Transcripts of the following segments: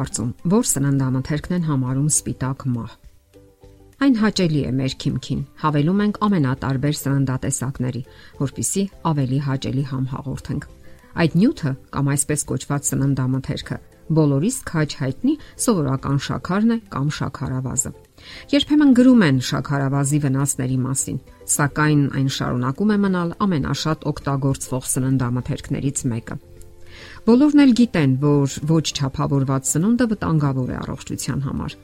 կարծում, որ սննդամթերքն են համարում սպիտակ մահ։ Այն հաճելի է մեր քիմքին։ Հավելում ենք ամենատարբեր սննդատեսակների, որpիսի ավելի հաճելի համ հաղորդենք։ Այդ նյութը կամ այսպես կոչված սննդամթերքը բոլորիս քաջ հայտնի սովորական շաքարն է կամ շաքարավազը։ Երբեմն գրում են շաքարավազի վնասների մասին, սակայն այն շարունակում է մնալ ամենաշատ օգտագործվող սննդամթերքներից մեկը։ Բոլորն էլ գիտեն, որ ոչ ճափավորված սնունդը վտանգավոր է առողջության համար։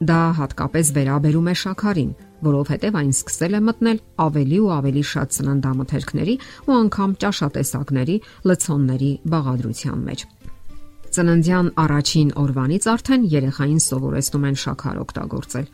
Դա հատկապես վերաբերում է շաքարին, որովհետև այն սկսել է մտնել ավելի ու ավելի շատ սննդամթերքների ու անգամ ճաշատեսակների լցոնների բաղադրության մեջ։ Ծննդյան առաջին օրվանից արդեն երեխային սովորեցնում են շաքար օգտագործել։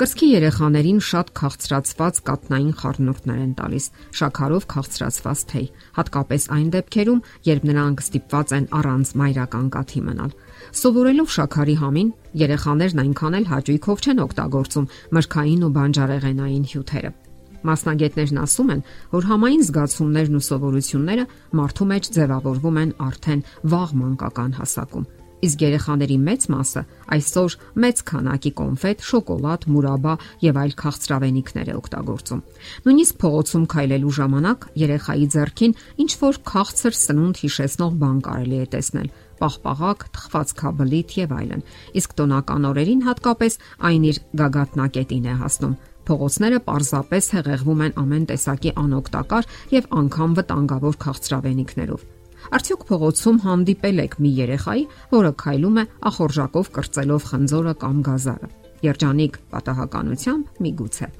Կրծքի երեխաներին շատ քաղցրացված կատնային խառնուրդներ են տալիս, շաքարով քաղցրացված թեյ, հատկապես այն դեպքերում, երբ նրանք ստիպված են առանց մայրական կաթի մնալ։ Սովորելով շաքարի համին, երեխաներն այնքան էլ հաճույքով չեն օգտագործում մրգային ու բանջարեղենային հյութերը։ Մասնագետներն ասում են, որ համային զգացումներն ու սովորությունները մարդու մեջ ձևավորվում են արդեն վաղ մանկական հասակում։ Իսկ երեխաների մեծ մասը այսօր մեծ քանակի կոնֆետ, շոկոլադ, մուրաբա եւ այլ քաղցրավենիքներ է օգտագործում։ Նույնիսկ փողոցում քայլելու ժամանակ երեխայի ձեռքին ինչ որ քաղցր սնունդ հիշեցնող բան կարելի է տեսնել՝ պաղպաղակ, թխված քաբլիթ եւ այլն։ Իսկ տոնական օրերին հատկապես այն իր գագաթնակետին է հասնում Փողոցները պարզապես հեղեղվում են ամեն տեսակի անօգտակար եւ անգամ վտանգավոր քաղցրավենիքներով։ Արդյոք փողոցում հանդիպել եք մի երեխայի, որը քայլում է ախորժակով կրծելով խնձորը կամ գազարը։ Երջանիկ պատահականությամբ միգուցե։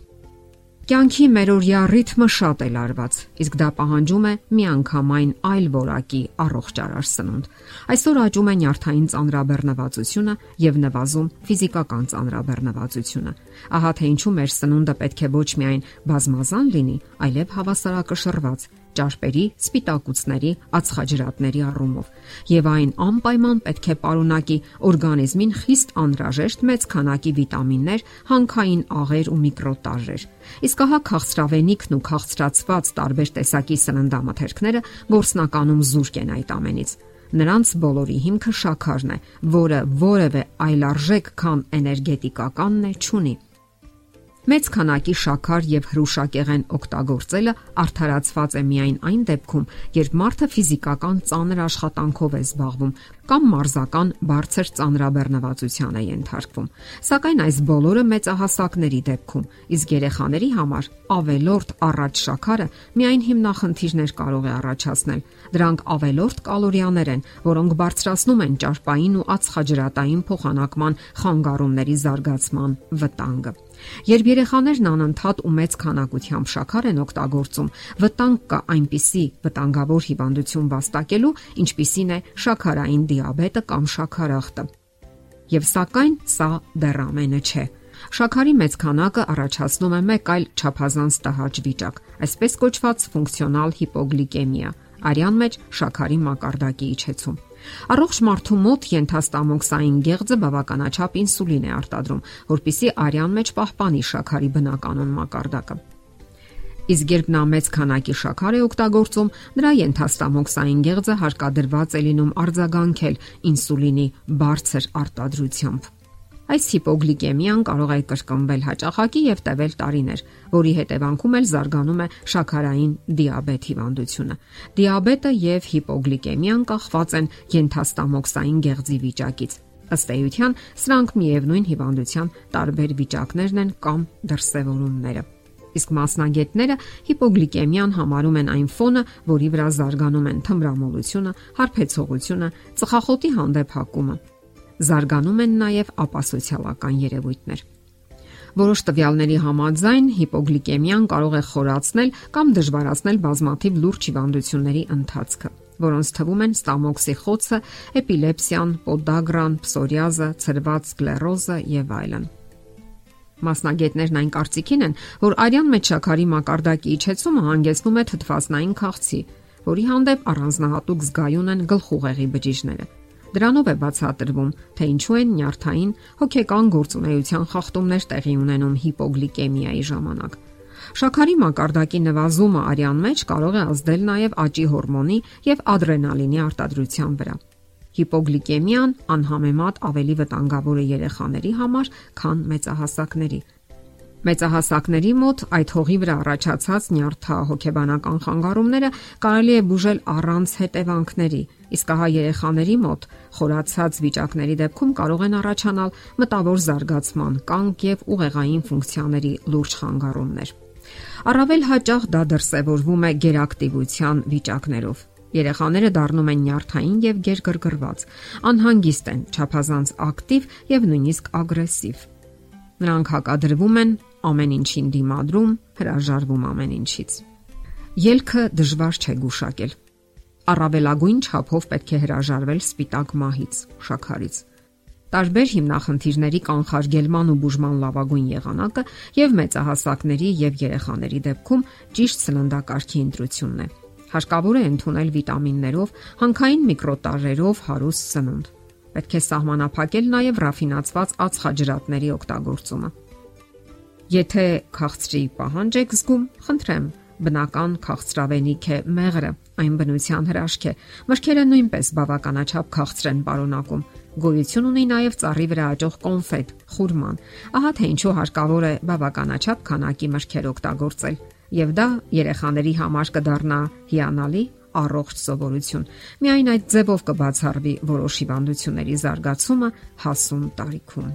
Կյանքի մերօրյա ռիթմը շատ է լարված, իսկ դա պահանջում է միանգամայն այլ որակի առողջարար սնունդ։ Այսօր աճում է նյարդային ծանրաբեռնվածությունը եւ նվազում ֆիզիկական ծանրաբեռնվածությունը։ Ահա թե ինչու մեր սնունդը պետք է ոչ միայն բազմազան լինի, այլև հավասարակշռված ճարպերի, սպիտակուցների, ածխաջրատների առումով, եւ այն անպայման պետք է պարունակի օրգանիզմին խիստ անհրաժեշտ մեծ քանակի վիտամիններ, հանքային աղեր ու միկրոտաժեր։ Իսկ ահա քաղցրավենիքն ու քաղցրացված տարբեր տեսակի սննդամթերքները գործնականում զուրկ են այդ ամենից։ Նրանց բոլորի հիմքը շաքարն է, որը որևէ այլարժեք քան էներգետիկականն է ճունի։ Մեծ քանակի շաքար եւ հրուշակեղեն օգտագործելը արդարացված է միայն այն դեպքում, երբ մարդը ֆիզիկական ծանր աշխատանքով է զբաղվում կամ մարզական բարձր ծանրաբեռնվածության է ենթարկվում։ Սակայն այս բոլորը մեծահասակների դեպքում, իսկ երեխաների համար ավելորտ առաջ շաքարը միայն հիմնախնդիրներ կարող է առաջացնել։ Դրանք ավելորտ կալորիաներ են, որոնք բարձրացնում են ճարպային ու ածխաջրատային փոխանակման խանգարումների զարգացման վտանգը։ Երբ երեխաներն անընդհատ ու մեծ քանակությամբ շաքար են օգտագործում, վտանգ կա այնպիսի վտանգավոր հիվանդություն վաստակելու, ինչպիսին է շաքարային դիաբետը կամ շաքարախտը։ Եվ սակայն սա դեռ ամենը չէ։ Շաքարի մեծ քանակը առաջացնում է մեկ այլ չափազանց տհաճ վիճակ, այսպես կոչված ֆունկցիոնալ հիպոգլիկեմիա, արյան մեջ շաքարի մակարդակի իջեցում։ Առողջ մարդու մոտ ենթաստամոքսային գեղձը բավականաչափ ինսուլին է արտադրում, որpիսի արյան մեջ պահպանի շաքարի բնականon մակարդակը։ Իսկ երբ նա մեծ քանակի շաքար է օգտագործում, նրա ենթաստամոքսային գեղձը հարկադրված է լինում արձագանքել ինսուլինի բարձր արտադրությամբ։ Այս հիպոգլիկեմիան կարող է կրկնվել հաճախակի եւ տևել տարիներ, որի հետևանքում էլ զարգանում է շաքարային դիաբետ հիվանդությունը։ Դիաբետը եւ հիպոգլիկեմիան կախված են ենթաստամոքսային գեղձի վիճակից։ Ըստ էության, սրանք միևնույն հիվանդության տարբեր վիճակներն են կամ դրսևորումները։ Իսկ մասնագետները հիպոգլիկեմիան համարում են այն ֆոնը, որի վրա զարգանում են թմրամոլությունը, հարբեցողությունը, ծխախոտի հանդեպ հակումը, Զարգանում են նաև ապասոցիալական երևույթներ։ Որոշ տվյալների համաձայն հիպոգլիկեմիան կարող է խորացնել կամ դժվարացնել բազմաթիվ լուրջ հիվանդությունների ընթացքը, որոնց թվում են ստամոքսի խոցը, էպիլեպսիան, պոդագրան, պսորիազը, ցրված սկլերոզը եւ այլն։ Մասնագետներն այն կարծիքին են, որ արյան մեջ շաքարի մակարդակի իջեցումը հանգեցնում է թթվասնային քաղցի, որի հանդեպ առանձնահատուկ զգայուն են գլխուղեղի բջիջները։ Դրանով է բացատրվում, թե ինչու են նյարդային հոգեկան գործունեության խախտումներ տեղի ունենում հիպոգլիկեմիայի ժամանակ։ Շաքարի մակարդակի նվազումը արյան մեջ կարող է ազդել նաև աճի հորմոնի եւ ադրենալինի արտադրության վրա։ Հիպոգլիկեմիան անհամեմատ ավելի վտանգավոր է երեխաների համար, քան մեծահասակների։ Մեծահասակների մոտ այդ հողի վրա առաջացած նյարդահոգեբանական խանգարումները կարելի է բուժել առանց հետևանքների, իսկ ահա երեխաների մոտ խորացած վիճակների դեպքում կարող են առաջանալ մտավոր զարգացման, կանգ եւ ուղեղային ֆունկցիաների լուրջ խանգարումներ։ Առավել հաճախ դա դրսևորվում է գերակտիվության վիճակներով։ Երեխաները դառնում են նյարդային եւ գերգրգռված, անհանգիստ են, չափազանց ակտիվ եւ նույնիսկ ագրեսիվ։ Նրանք հակադրվում են ամեն ինչին դիմադրում, հրաժարվում ամեն ինչից։ Ելքը դժվար չէ գուշակել։ Առավելագույն չափով պետք է հրաժարվել սպիտակ մահից, շաքարից տարբեր հիմնախնդիրների կանխարգելման ու բուժման լավագույն եղանակը եւ մեծահասակների եւ երեխաների դեպքում ճիշտ սննդակարգի ընտրությունն է։ Հարկավոր է ընդունել վիտամիններով, հանքային միկրոտարերով հարուստ սնունդ։ Պետք է սահմանափակել նաև ռաֆինացված ածխաջրատների օգտագործումը։ Եթե քաղցրի պահանջ եք զգում, խնդրեմ, բնական քաղցրավենիք է մեղրը, այն բնության հրաշք է։ Մրգերը նույնպես բավականաչափ քաղցր են պարունակում Գոյություն ունի նաև ծառի վրա աճող կոնֆետ, խուրման։ Ահա թե ինչու հարկավոր է բավականաչափ քանակի մրգեր օգտագործել, եւ դա երեխաների համար կդառնա հիանալի առողջ սովորություն։ Միայն այդ ձևով կբացառվի որոշ հիվանդությունների զարգացումը հասուն տարիքում։